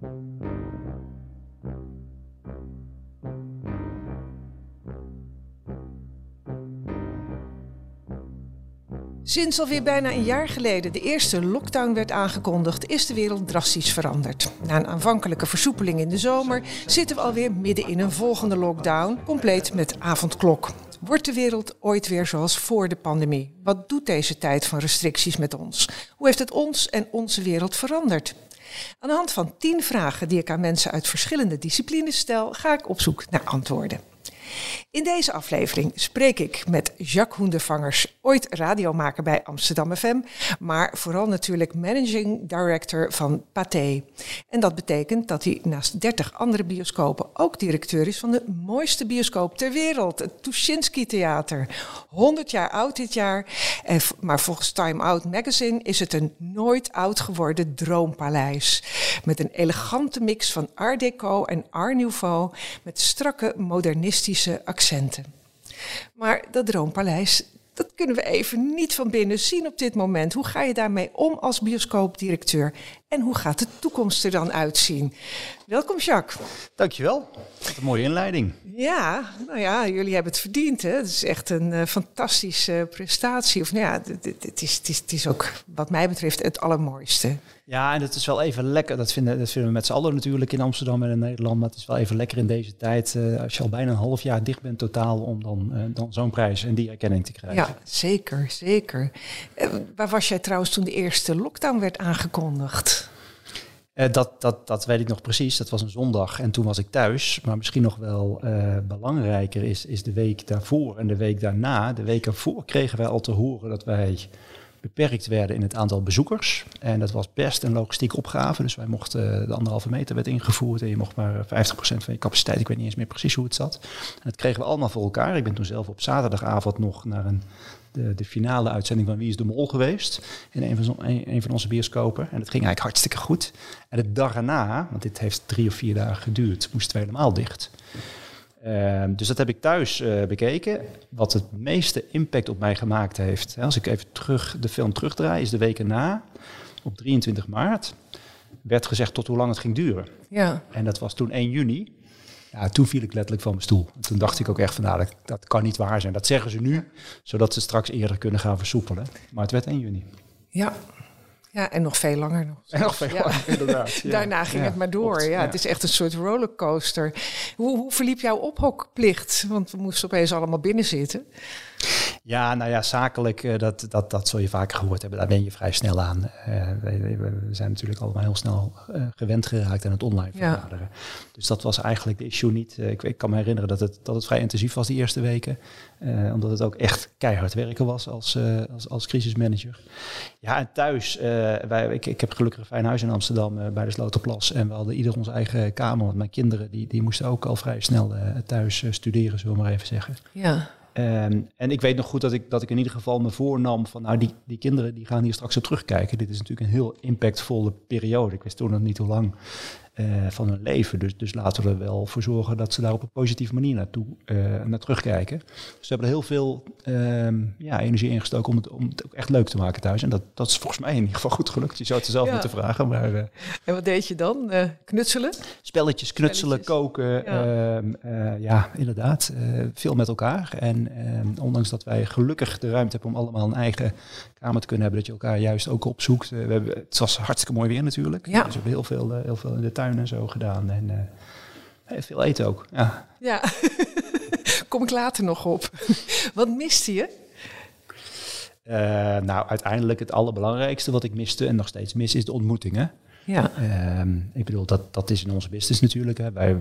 Thank you. Sinds alweer bijna een jaar geleden de eerste lockdown werd aangekondigd, is de wereld drastisch veranderd. Na een aanvankelijke versoepeling in de zomer zitten we alweer midden in een volgende lockdown, compleet met avondklok. Wordt de wereld ooit weer zoals voor de pandemie? Wat doet deze tijd van restricties met ons? Hoe heeft het ons en onze wereld veranderd? Aan de hand van tien vragen die ik aan mensen uit verschillende disciplines stel, ga ik op zoek naar antwoorden. In deze aflevering spreek ik met Jacques Hoendervangers, ooit radiomaker bij Amsterdam FM, maar vooral natuurlijk managing director van Pathé. En dat betekent dat hij naast 30 andere bioscopen ook directeur is van de mooiste bioscoop ter wereld, het Tuschinski Theater. 100 jaar oud dit jaar, maar volgens Time Out Magazine is het een nooit oud geworden droompaleis. Met een elegante mix van Art Deco en Art Nouveau, met strakke modernistische accenten. Maar dat droompaleis, dat kunnen we even niet van binnen zien op dit moment. Hoe ga je daarmee om als bioscoopdirecteur? En hoe gaat de toekomst er dan uitzien? Welkom Jacques. Dankjewel. Wat een mooie inleiding. Ja, nou ja, jullie hebben het verdiend. Hè? Het is echt een uh, fantastische prestatie. Of nou ja, het is, het, is, het is ook wat mij betreft het allermooiste. Ja, en het is wel even lekker. Dat vinden, dat vinden we met z'n allen natuurlijk in Amsterdam en in Nederland. Maar het is wel even lekker in deze tijd. Uh, als je al bijna een half jaar dicht bent totaal om dan, uh, dan zo'n prijs en die erkenning te krijgen. Ja, zeker, zeker. Waar was jij trouwens toen de eerste lockdown werd aangekondigd? Dat, dat, dat weet ik nog precies. Dat was een zondag en toen was ik thuis. Maar misschien nog wel belangrijker is, is de week daarvoor en de week daarna. De week ervoor kregen wij al te horen dat wij beperkt werden in het aantal bezoekers. En dat was best een logistieke opgave. Dus wij mochten, de anderhalve meter werd ingevoerd en je mocht maar 50% van je capaciteit. Ik weet niet eens meer precies hoe het zat. En dat kregen we allemaal voor elkaar. Ik ben toen zelf op zaterdagavond nog naar een, de, de finale uitzending van Wie is de Mol geweest. In een van, een van onze bioscopen. En dat ging eigenlijk hartstikke goed. En de dag erna, want dit heeft drie of vier dagen geduurd, moesten we helemaal dicht. Uh, dus dat heb ik thuis uh, bekeken. Wat het meeste impact op mij gemaakt heeft, hè, als ik even terug, de film terugdraai, is de week erna, op 23 maart, werd gezegd tot hoe lang het ging duren. Ja. En dat was toen 1 juni. Ja, toen viel ik letterlijk van mijn stoel. En toen dacht ik ook echt van, nou, dat, dat kan niet waar zijn. Dat zeggen ze nu, zodat ze straks eerder kunnen gaan versoepelen. Maar het werd 1 juni. Ja, ja, en nog veel langer nog. En nog veel Ja. langer, inderdaad. Ja. Daarna ging Ja, het maar door. klopt. Ja, Het is echt een soort rollercoaster. Hoe, hoe verliep jouw ophokplicht? Want we moesten opeens allemaal binnen zitten. Ja, nou ja, zakelijk, eh, dat, dat, dat zul je vaker gehoord hebben. Daar ben je vrij snel aan. Eh, we, zijn natuurlijk allemaal heel snel eh, gewend geraakt aan het online Ja. vergaderen. Dus dat was eigenlijk de issue niet. Ik, ik kan me herinneren dat het, dat het vrij intensief was die eerste weken. Omdat het ook echt keihard werken was als, als, als crisismanager. Ja, en thuis, wij, ik, ik heb gelukkig een fijn huis in Amsterdam bij de Sloterplas. En we hadden ieder onze eigen kamer. Want mijn kinderen die, die moesten ook al vrij snel thuis studeren, zullen we maar even zeggen. Ja, Ehm, en ik weet nog goed dat ik, dat ik in ieder geval me voornam van, nou, die, die kinderen die gaan hier straks op terugkijken. Dit is natuurlijk een heel impactvolle periode. Ik wist toen nog niet hoe lang eh, van hun leven. Dus, dus laten we er wel voor zorgen dat ze daar op een positieve manier naartoe, eh, naar terugkijken. Dus we hebben er heel veel ehm, ja, energie in gestoken om het, om het ook echt leuk te maken thuis. En dat, dat is volgens mij in ieder geval goed gelukt. Je zou het er zelf Ja. moeten vragen, maar... eh, en wat deed je dan? Eh, knutselen? Spelletjes, knutselen, Spelletjes. koken. Ja. Ja, ja inderdaad. eh, veel met elkaar. En ehm, ondanks dat wij gelukkig de ruimte hebben om allemaal een eigen kamer te kunnen hebben, dat je elkaar juist ook opzoekt. Eh, we hebben, het was hartstikke mooi weer natuurlijk. Ja. Dus we hebben heel veel, eh, heel veel in de tuin en zo gedaan. En eh, eh, veel eten ook. Ja. Ja, kom ik later nog op. wat miste je? Eh, nou, uiteindelijk het allerbelangrijkste wat ik miste en nog steeds mis, is de ontmoetingen. Ja, Ehm, ik bedoel, dat, dat is in onze business natuurlijk. Hè. Wij,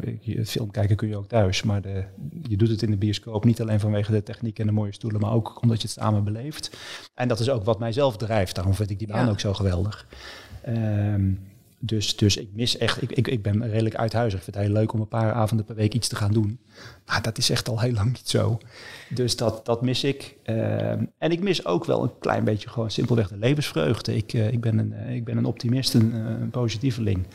film kijken kun je ook thuis, maar de, je doet het in de bioscoop niet alleen vanwege de techniek en de mooie stoelen, maar ook omdat je het samen beleeft. En dat is ook wat mijzelf drijft. Daarom vind ik die baan Ja. ook zo geweldig. Ehm, dus, dus ik mis echt, ik, ik, ik ben redelijk uithuizig. Ik vind het heel leuk om een paar avonden per week iets te gaan doen. Maar dat is echt al heel lang niet zo. Dus dat, dat mis ik. Ehm, en ik mis ook wel een klein beetje gewoon simpelweg de levensvreugde. Ik, eh, ik, ben, een, eh, ik ben een optimist, een, eh, een positieveling.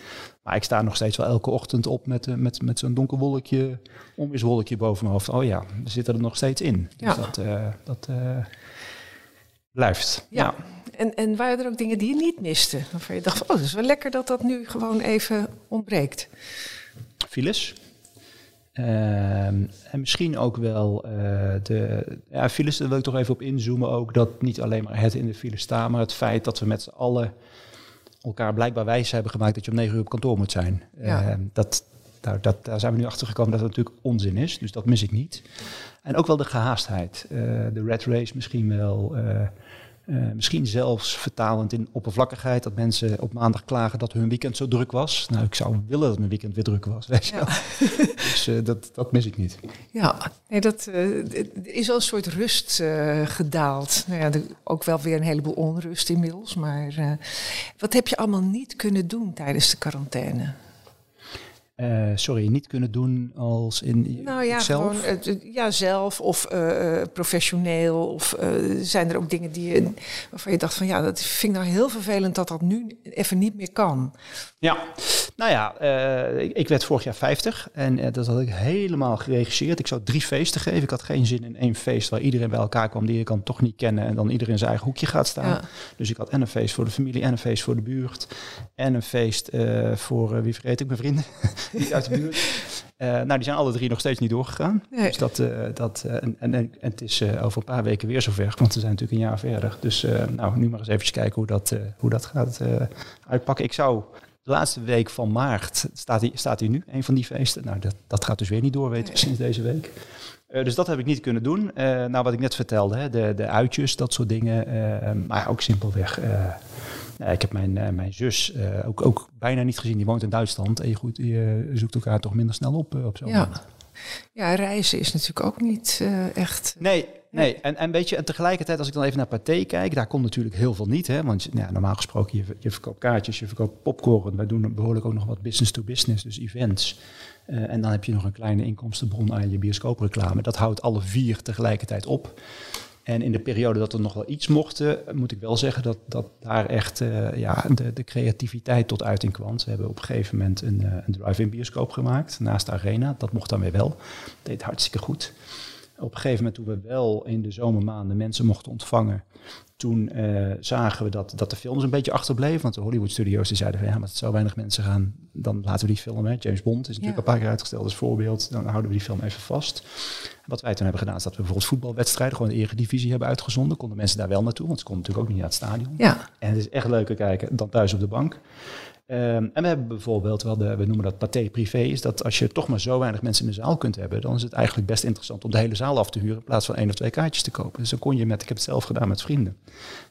Maar ik sta nog steeds wel elke ochtend op met, met, met zo'n donker wolkje, onweerswolkje boven mijn hoofd. Oh ja, we zitten er nog steeds in. Dus Ja. dat, dat blijft. ja. En, en waren er ook dingen die je niet miste? Waarvan je dacht, van, oh, dat is wel lekker dat dat nu gewoon even ontbreekt. Files. Ehm, en misschien ook wel uh, de ja, files, daar wil ik toch even op inzoomen ook. Dat niet alleen maar het in de file staan, maar het feit dat we met z'n allen elkaar blijkbaar wijs hebben gemaakt dat je om negen uur op kantoor moet zijn. Ja. Ehm, dat, nou, dat, daar zijn we nu achter gekomen dat dat natuurlijk onzin is. Dus dat mis ik niet. En ook wel de gehaastheid. Uh, de red race misschien wel. Uh, uh, misschien zelfs vertalend in oppervlakkigheid. Dat mensen op maandag klagen dat hun weekend zo druk was. Nou, ik zou willen dat mijn weekend weer druk was. Weet je ja. dus uh, dat, dat mis ik niet. Ja, nee, dat uh, is wel een soort rust gedaald. Nou ja, er, ook wel weer een heleboel onrust inmiddels. Maar wat heb je allemaal niet kunnen doen tijdens de quarantaine? Uh, sorry, niet kunnen doen als in nou ja, zelf? Gewoon, uh, ja, zelf of uh, professioneel. Of zijn er ook dingen die je, waarvan je dacht van ja, dat vind ik nou heel vervelend dat dat nu even niet meer kan. Ja, nou ja, ik, ik, werd vorig jaar 50 en dat had ik helemaal geregisseerd. Ik zou drie feesten geven. Ik had geen zin in één feest waar iedereen bij elkaar kwam die je kan toch niet kennen en dan iedereen in zijn eigen hoekje gaat staan. Ja. Dus ik had en een feest voor de familie en een feest voor de buurt en een feest voor, wie vergeet ik, mijn vrienden niet uit de buurt. Uh, nou, die zijn alle drie nog steeds niet doorgegaan. Nee. Dus dat, uh, dat, uh, en, en, en, het is over een paar weken weer zover, want we zijn natuurlijk een jaar verder. Dus nou, nu maar eens even kijken hoe dat, hoe dat gaat uitpakken. Ik zou de laatste week van maart, staat hij, staat hij nu, een van die feesten. Nou, dat, dat gaat dus weer niet door, weten we, sinds deze week. dus dat heb ik niet kunnen doen. nou, wat ik net vertelde, hè, de, de uitjes, dat soort dingen. maar ook simpelweg ik heb mijn, uh, mijn zus uh, ook, ook bijna niet gezien. Die woont in Duitsland. En je, goed, je zoekt elkaar toch minder snel op uh, op zo'n ja. moment. Ja, reizen is natuurlijk ook niet echt... Nee, nee. En, en weet je, en tegelijkertijd als ik dan even naar Pathé kijk, daar komt natuurlijk heel veel niet. Hè? Want ja, normaal gesproken, je, je verkoopt kaartjes, je verkoopt popcorn. Wij doen behoorlijk ook nog wat business to business, dus events. Uh, en dan heb je nog een kleine inkomstenbron aan je bioscoopreclame. Dat houdt alle vier tegelijkertijd op. En in de periode dat er nog wel iets mochten, moet ik wel zeggen dat, dat daar echt uh, ja, de, de, creativiteit tot uiting kwam. We hebben op een gegeven moment een, uh, een drive-in bioscoop gemaakt naast de arena. Dat mocht dan weer wel. Dat deed hartstikke goed. Op een gegeven moment toen we wel in de zomermaanden mensen mochten ontvangen, toen uh, zagen we dat, dat de films een beetje achterbleven. Want de Hollywood studios die zeiden van ja, maar het zo weinig mensen gaan, dan laten we die film. Hè. James Bond is natuurlijk ja. een paar keer uitgesteld als voorbeeld. Dan houden we die film even vast. En wat wij toen hebben gedaan is dat we bijvoorbeeld voetbalwedstrijden gewoon de eredivisie hebben uitgezonden. Konden mensen daar wel naartoe, want ze konden natuurlijk ook niet naar het stadion. Ja. En het is echt leuker kijken dan thuis op de bank. Um, en we hebben bijvoorbeeld wel de, we noemen dat paté privé, is dat als je toch maar zo weinig mensen in de zaal kunt hebben, dan is het eigenlijk best interessant om de hele zaal af te huren in plaats van één of twee kaartjes te kopen. Dus dan kon je met, ik heb het zelf gedaan met vrienden,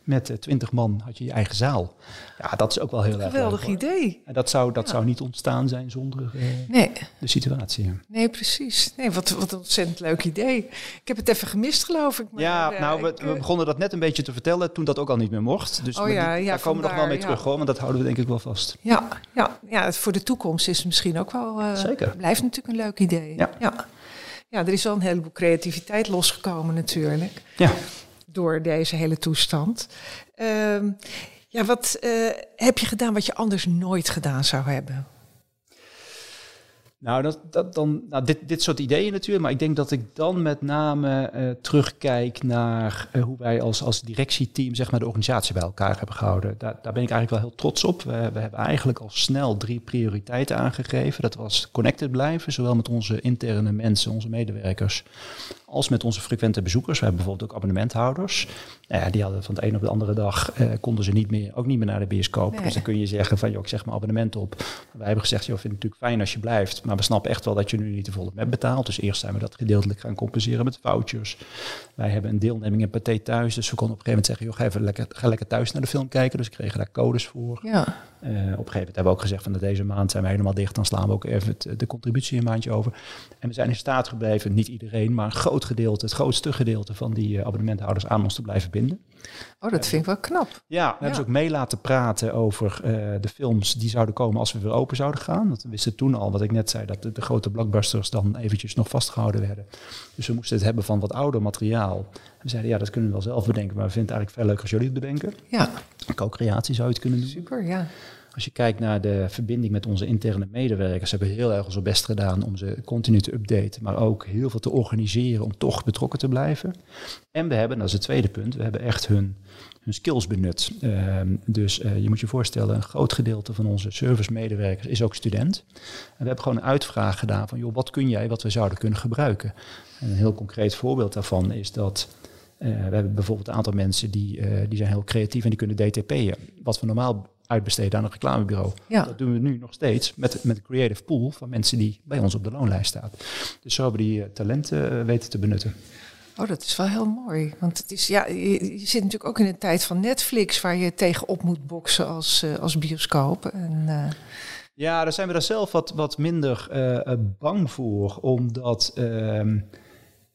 met twintig uh, man had je je eigen zaal. Ja, dat is ook wel heel erg Geweldig leuk, idee. En dat zou, dat ja. zou niet ontstaan zijn zonder uh, nee. de situatie. Nee, precies. Nee, wat, wat een ontzettend leuk idee. Ik heb het even gemist, geloof ik. Maar, ja, uh, nou, we, begonnen dat net een beetje te vertellen toen dat ook al niet meer mocht. Dus oh, ja, ja, daar komen we nog wel mee terug, hoor, want dat houden we denk ik wel vast. Ja, ja, ja voor de toekomst is het misschien ook wel... Uh, Zeker. Blijft natuurlijk een leuk idee. Ja. ja. Ja, er is wel een heleboel creativiteit losgekomen natuurlijk. Ja. Door deze hele toestand. Um, ja, wat uh, heb je gedaan wat je anders nooit gedaan zou hebben? Nou, dat, dat dan, nou dit, dit soort ideeën natuurlijk, maar ik denk dat ik dan met name uh, terugkijk naar uh, hoe wij als, als directieteam zeg maar, de organisatie bij elkaar hebben gehouden. Daar, daar ben ik eigenlijk wel heel trots op. We, we hebben eigenlijk al snel drie prioriteiten aangegeven. Dat was connected blijven, zowel met onze interne mensen, onze medewerkers, als met onze frequente bezoekers. We hebben bijvoorbeeld ook abonnementhouders. Nou die hadden van de een op de andere dag, uh, konden ze niet meer, ook niet meer naar de bioscoop. Nee. Dus dan kun je zeggen van, joh, ik zeg maar abonnement op. Wij hebben gezegd, joh, vind het natuurlijk fijn als je blijft. Maar we snappen echt wel dat je nu niet de volle map betaalt. Dus eerst zijn we dat gedeeltelijk gaan compenseren met vouchers. Wij hebben een deelneming in Pathé thuis. Dus we konden op een gegeven moment zeggen, joh, ga, even lekker, ga lekker thuis naar de film kijken. Dus we kregen daar codes voor. Ja. Uh, op een gegeven moment hebben we ook gezegd van deze maand zijn we helemaal dicht. Dan slaan we ook even het, de contributie een maandje over. En we zijn in staat gebleven, niet iedereen, maar een groot gedeelte, het grootste gedeelte van die uh, abonnementhouders aan ons te blijven binden. Oh, dat vind ik wel knap. Ja, we ja. hebben ze ook mee laten praten over uh, de films die zouden komen als we weer open zouden gaan. Dat we wisten toen al, wat ik net zei, dat de, de grote blockbusters dan eventjes nog vastgehouden werden. Dus we moesten het hebben van wat ouder materiaal. En we zeiden, ja, dat kunnen we wel zelf bedenken, maar we vinden het eigenlijk veel leuker als jullie het bedenken. Ja. Co-creatie zou je het kunnen doen. Super, ja. Als je kijkt naar de verbinding met onze interne medewerkers, hebben we heel erg onze best gedaan om ze continu te updaten, maar ook heel veel te organiseren om toch betrokken te blijven. En we hebben, dat is het tweede punt, we hebben echt hun, hun skills benut. Ehm, dus uh, je moet je voorstellen, een groot gedeelte van onze service-medewerkers is ook student. En we hebben gewoon een uitvraag gedaan van, joh, wat kun jij wat we zouden kunnen gebruiken? En een heel concreet voorbeeld daarvan is dat uh, we hebben bijvoorbeeld een aantal mensen die, uh, die zijn heel creatief en die kunnen DTP'en. Wat we normaal uitbesteden aan een reclamebureau. Ja. Dat doen we nu nog steeds met, met een creative pool van mensen die bij ons op de loonlijst staan. Dus zo hebben die uh, talenten weten te benutten. Oh, dat is wel heel mooi. Want het is, ja, je, je, zit natuurlijk ook in een tijd van Netflix waar je tegenop moet boksen als, als bioscoop. En, ja, daar zijn we daar zelf wat, wat minder bang voor, omdat. Ehm,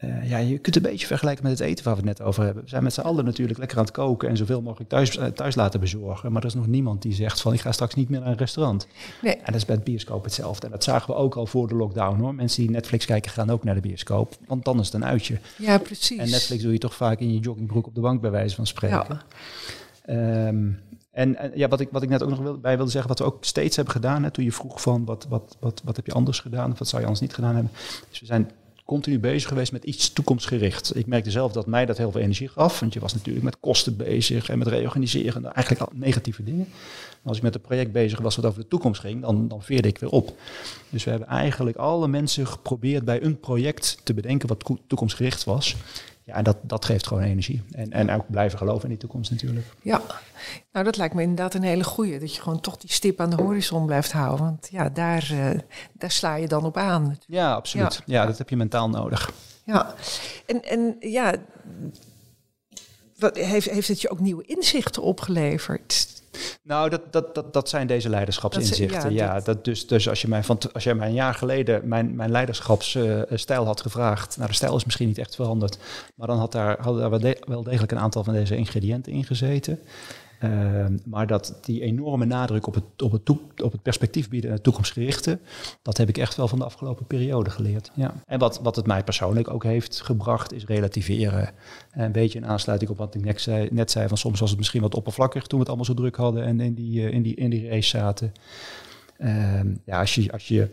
uh, ja, je kunt een beetje vergelijken met het eten waar we het net over hebben. We zijn met z'n allen natuurlijk lekker aan het koken en zoveel mogelijk thuis, uh, thuis laten bezorgen. Maar er is nog niemand die zegt van ik ga straks niet meer naar een restaurant. Nee. En dat is bij het bioscoop hetzelfde. En dat zagen we ook al voor de lockdown hoor. Mensen die Netflix kijken gaan ook naar de bioscoop. Want dan is het een uitje. Ja, precies. En Netflix doe je toch vaak in je joggingbroek op de bank bij wijze van spreken. Ja. Um, en, en, ja, wat ik, wat ik net ook nog wil, bij wilde zeggen, wat we ook steeds hebben gedaan, hè, toen je vroeg van wat, wat, wat, wat heb je anders gedaan, of wat zou je anders niet gedaan hebben. Dus we zijn continu bezig geweest met iets toekomstgericht. Ik merkte zelf dat mij dat heel veel energie gaf, want je was natuurlijk met kosten bezig en met reorganiseren, eigenlijk al negatieve dingen. Maar als ik met een project bezig was wat over de toekomst ging, dan, dan veerde ik weer op. Dus we hebben eigenlijk alle mensen geprobeerd bij een project te bedenken wat toekomstgericht was. Ja, en dat, dat geeft gewoon energie. En, en ook blijven geloven in die toekomst natuurlijk. Ja, nou dat lijkt me inderdaad een hele goeie. Dat je gewoon toch die stip aan de horizon blijft houden. Want ja, daar, uh, daar sla je dan op aan. Ja, absoluut. Ja. ja, dat heb je mentaal nodig. Ja, en, en ja, wat, heeft, heeft het je ook nieuwe inzichten opgeleverd? Nou, dat, dat, dat, dat zijn deze leiderschapsinzichten. ja, dat, dus, dus als je mij van als jij mij een jaar geleden mijn, mijn leiderschapsstijl had gevraagd. Nou, de stijl is misschien niet echt veranderd. Maar dan had daar, hadden daar wel degelijk een aantal van deze ingrediënten in gezeten. Ehm, maar dat die enorme nadruk op het, op het, op het perspectief bieden en het toekomstgerichte, dat heb ik echt wel van de afgelopen periode geleerd. Ja. En wat, wat het mij persoonlijk ook heeft gebracht, is relativeren. Een beetje in aansluiting op wat ik net zei, net zei van soms was het misschien wat oppervlakkig toen we het allemaal zo druk hadden en in die, eh, in die, in die race zaten. Ehm, ja, als je, als je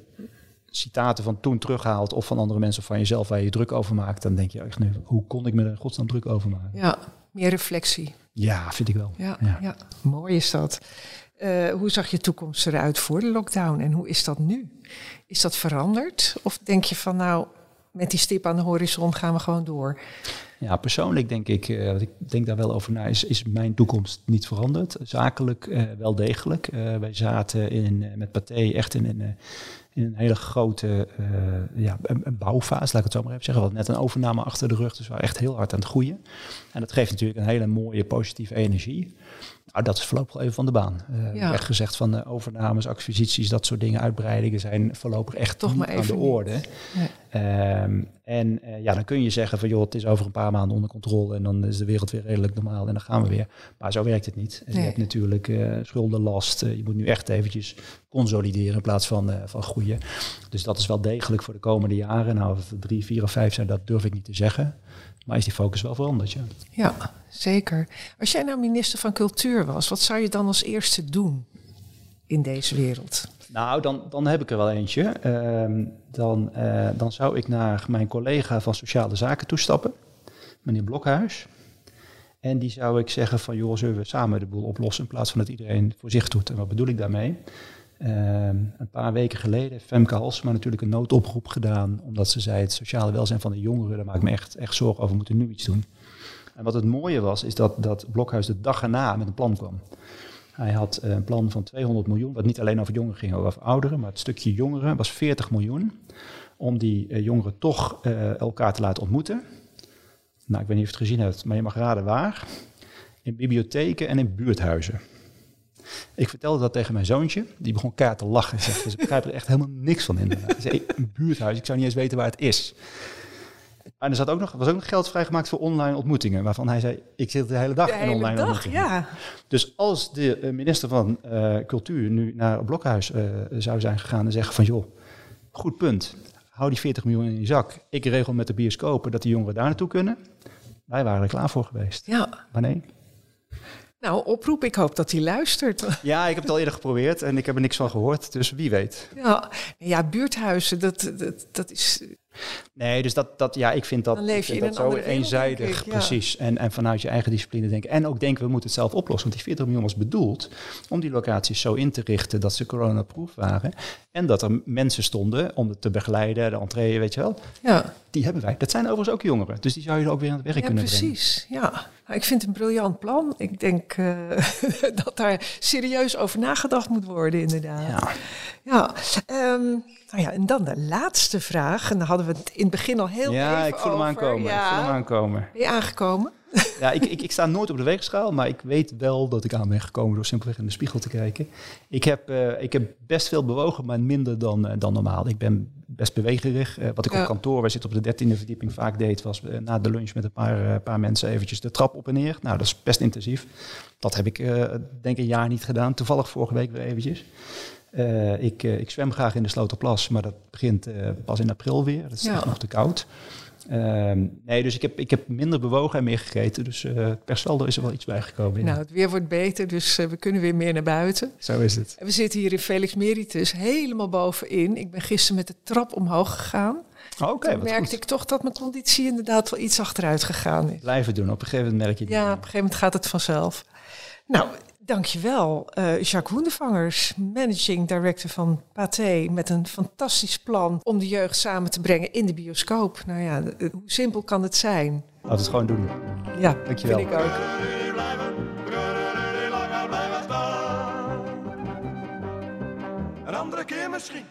citaten van toen terughaalt of van andere mensen of van jezelf waar je, je druk over maakt, dan denk je echt nu, hoe kon ik me er godsnaam druk over maken? Ja, meer reflectie. Ja, vind ik wel. Ja, ja. mooi is dat. Uh, hoe zag je toekomst eruit voor de lockdown en hoe is dat nu? Is dat veranderd? Of denk je van nou, met die stip aan de horizon gaan we gewoon door? Ja, persoonlijk denk ik, uh, ik denk daar wel over na, is, is mijn toekomst niet veranderd. Zakelijk uh, wel degelijk. wij zaten in, met Pathé echt in een in een hele grote uh, ja, een, bouwfase, laat ik het zo maar even zeggen. We hadden net een overname achter de rug, dus we waren echt heel hard aan het groeien. En dat geeft natuurlijk een hele mooie positieve energie. Nou, dat is voorlopig even van de baan. Uh, ja. Echt gezegd van de overnames, acquisities, dat soort dingen, uitbreidingen zijn voorlopig echt Toch maar even aan de orde. Ja. Um, en uh, ja, dan kun je zeggen van joh, het is over een paar maanden onder controle en dan is de wereld weer redelijk normaal en dan gaan we weer. Maar zo werkt het niet. Nee. Je hebt natuurlijk schuldenlast. je moet nu echt eventjes consolideren in plaats van, van groeien. Dus dat is wel degelijk voor de komende jaren. Nou, drie, vier of vijf zijn, dat durf ik niet te zeggen. Maar is die focus wel veranderd, ja. Ja, zeker. Als jij nou minister van Cultuur was, wat zou je dan als eerste doen in deze wereld? Nou, dan, dan heb ik er wel eentje. Ehm, dan, uh, dan zou ik naar mijn collega van Sociale Zaken toestappen, meneer Blokhuis. En die zou ik zeggen van, joh, zullen we samen de boel oplossen in plaats van dat iedereen voor zich doet. En wat bedoel ik daarmee? Ehm, een paar weken geleden heeft Femke Halsema natuurlijk een noodoproep gedaan, omdat ze zei het sociale welzijn van de jongeren, daar maak ik me echt, echt zorgen over, we moeten nu iets doen. En wat het mooie was, is dat, dat Blokhuis de dag erna met een plan kwam. Hij had eh, een plan van 200 miljoen, wat niet alleen over jongeren ging, over ouderen, maar het stukje jongeren was 40 miljoen, om die uh, jongeren toch uh, elkaar te laten ontmoeten. Nou, ik weet niet of je het gezien hebt, maar je mag raden waar. In bibliotheken en in buurthuizen. Ik vertelde dat tegen mijn zoontje. Die begon keihard te lachen. Ze dus begrijpen er echt helemaal niks van in. Zei, een buurthuis, ik zou niet eens weten waar het is. En er zat ook nog, was ook nog geld vrijgemaakt voor online ontmoetingen. Waarvan hij zei, ik zit de hele dag in online dag, ontmoetingen. Ja. Dus als de eh, minister van uh, Cultuur nu naar Blokhuis uh, zou zijn gegaan en zeggen van... joh, goed punt, hou die 40 miljoen in je zak. Ik regel met de bioscopen dat die jongeren daar naartoe kunnen. Wij waren er klaar voor geweest. Ja. Maar nee, Nou, oproep. Ik hoop dat hij luistert. Ja, ik heb het al eerder geprobeerd en ik heb er niks van gehoord. Dus wie weet. Ja, ja buurthuizen, dat, dat, dat is Nee, dus dat, dat ja, ik vind dat, Dan leef je ik in vind een dat zo wereld, eenzijdig, denk ik, ja. precies. En, en vanuit je eigen discipline denken. En ook denken, we moeten het zelf oplossen. Want die 40 miljoen was bedoeld om die locaties zo in te richten dat ze coronaproof waren. En dat er mensen stonden om het te begeleiden, de entree, weet je wel. ja, Die hebben wij. Dat zijn overigens ook jongeren. Dus die zou je er ook weer aan het werk ja kunnen brengen. precies. Ja, ik vind het een briljant plan. Ik denk eh, dat daar serieus over nagedacht moet worden, inderdaad. Ja. Ja, ehm, nou ja, en dan de laatste vraag. En daar hadden we het in het begin al heel ja, even ik voel hem aankomen. Ik voel hem Ja, aankomen. ben je aangekomen? Ja, ik, ik, ik sta nooit op de weegschaal, maar ik weet wel dat ik aan ben gekomen door simpelweg in de spiegel te kijken. Ik heb, eh, ik heb best veel bewogen, maar minder dan, eh, dan normaal. Ik ben best bewegerig. Eh, wat ik Ja. op kantoor, wij zitten op de dertiende verdieping, vaak deed, was eh, na de lunch met een paar, eh, paar mensen eventjes de trap op en neer. Nou, dat is best intensief. Dat heb ik denk een jaar niet gedaan. Toevallig vorige week weer eventjes. Ik, ik zwem graag in de Sloterplas, maar dat begint pas in april weer. Dat is Ja. echt nog te koud. Ehm, nee, dus ik heb, ik heb minder bewogen en meer gegeten. Dus eh per saldo is er wel iets bijgekomen. ja. Nou, het weer wordt beter, dus eh, we kunnen weer meer naar buiten. Zo is het. En we zitten hier in Felix Meritus, helemaal bovenin. Ik ben gisteren met de trap omhoog gegaan. Oh, Oké, Toen wat merkte goed. ik toch dat mijn conditie inderdaad wel iets achteruit gegaan is. Blijven doen. Op een gegeven moment merk je het Ja, op een gegeven moment gaat het vanzelf. Nou, dankjewel eh Jacques Hoendevangers, managing director van Pathé... met een fantastisch plan om de jeugd samen te brengen in de bioscoop. Nou ja, hoe simpel kan het zijn? Laten we het gewoon doen. Ja, Dankjewel. vind ik ook. Een andere keer misschien.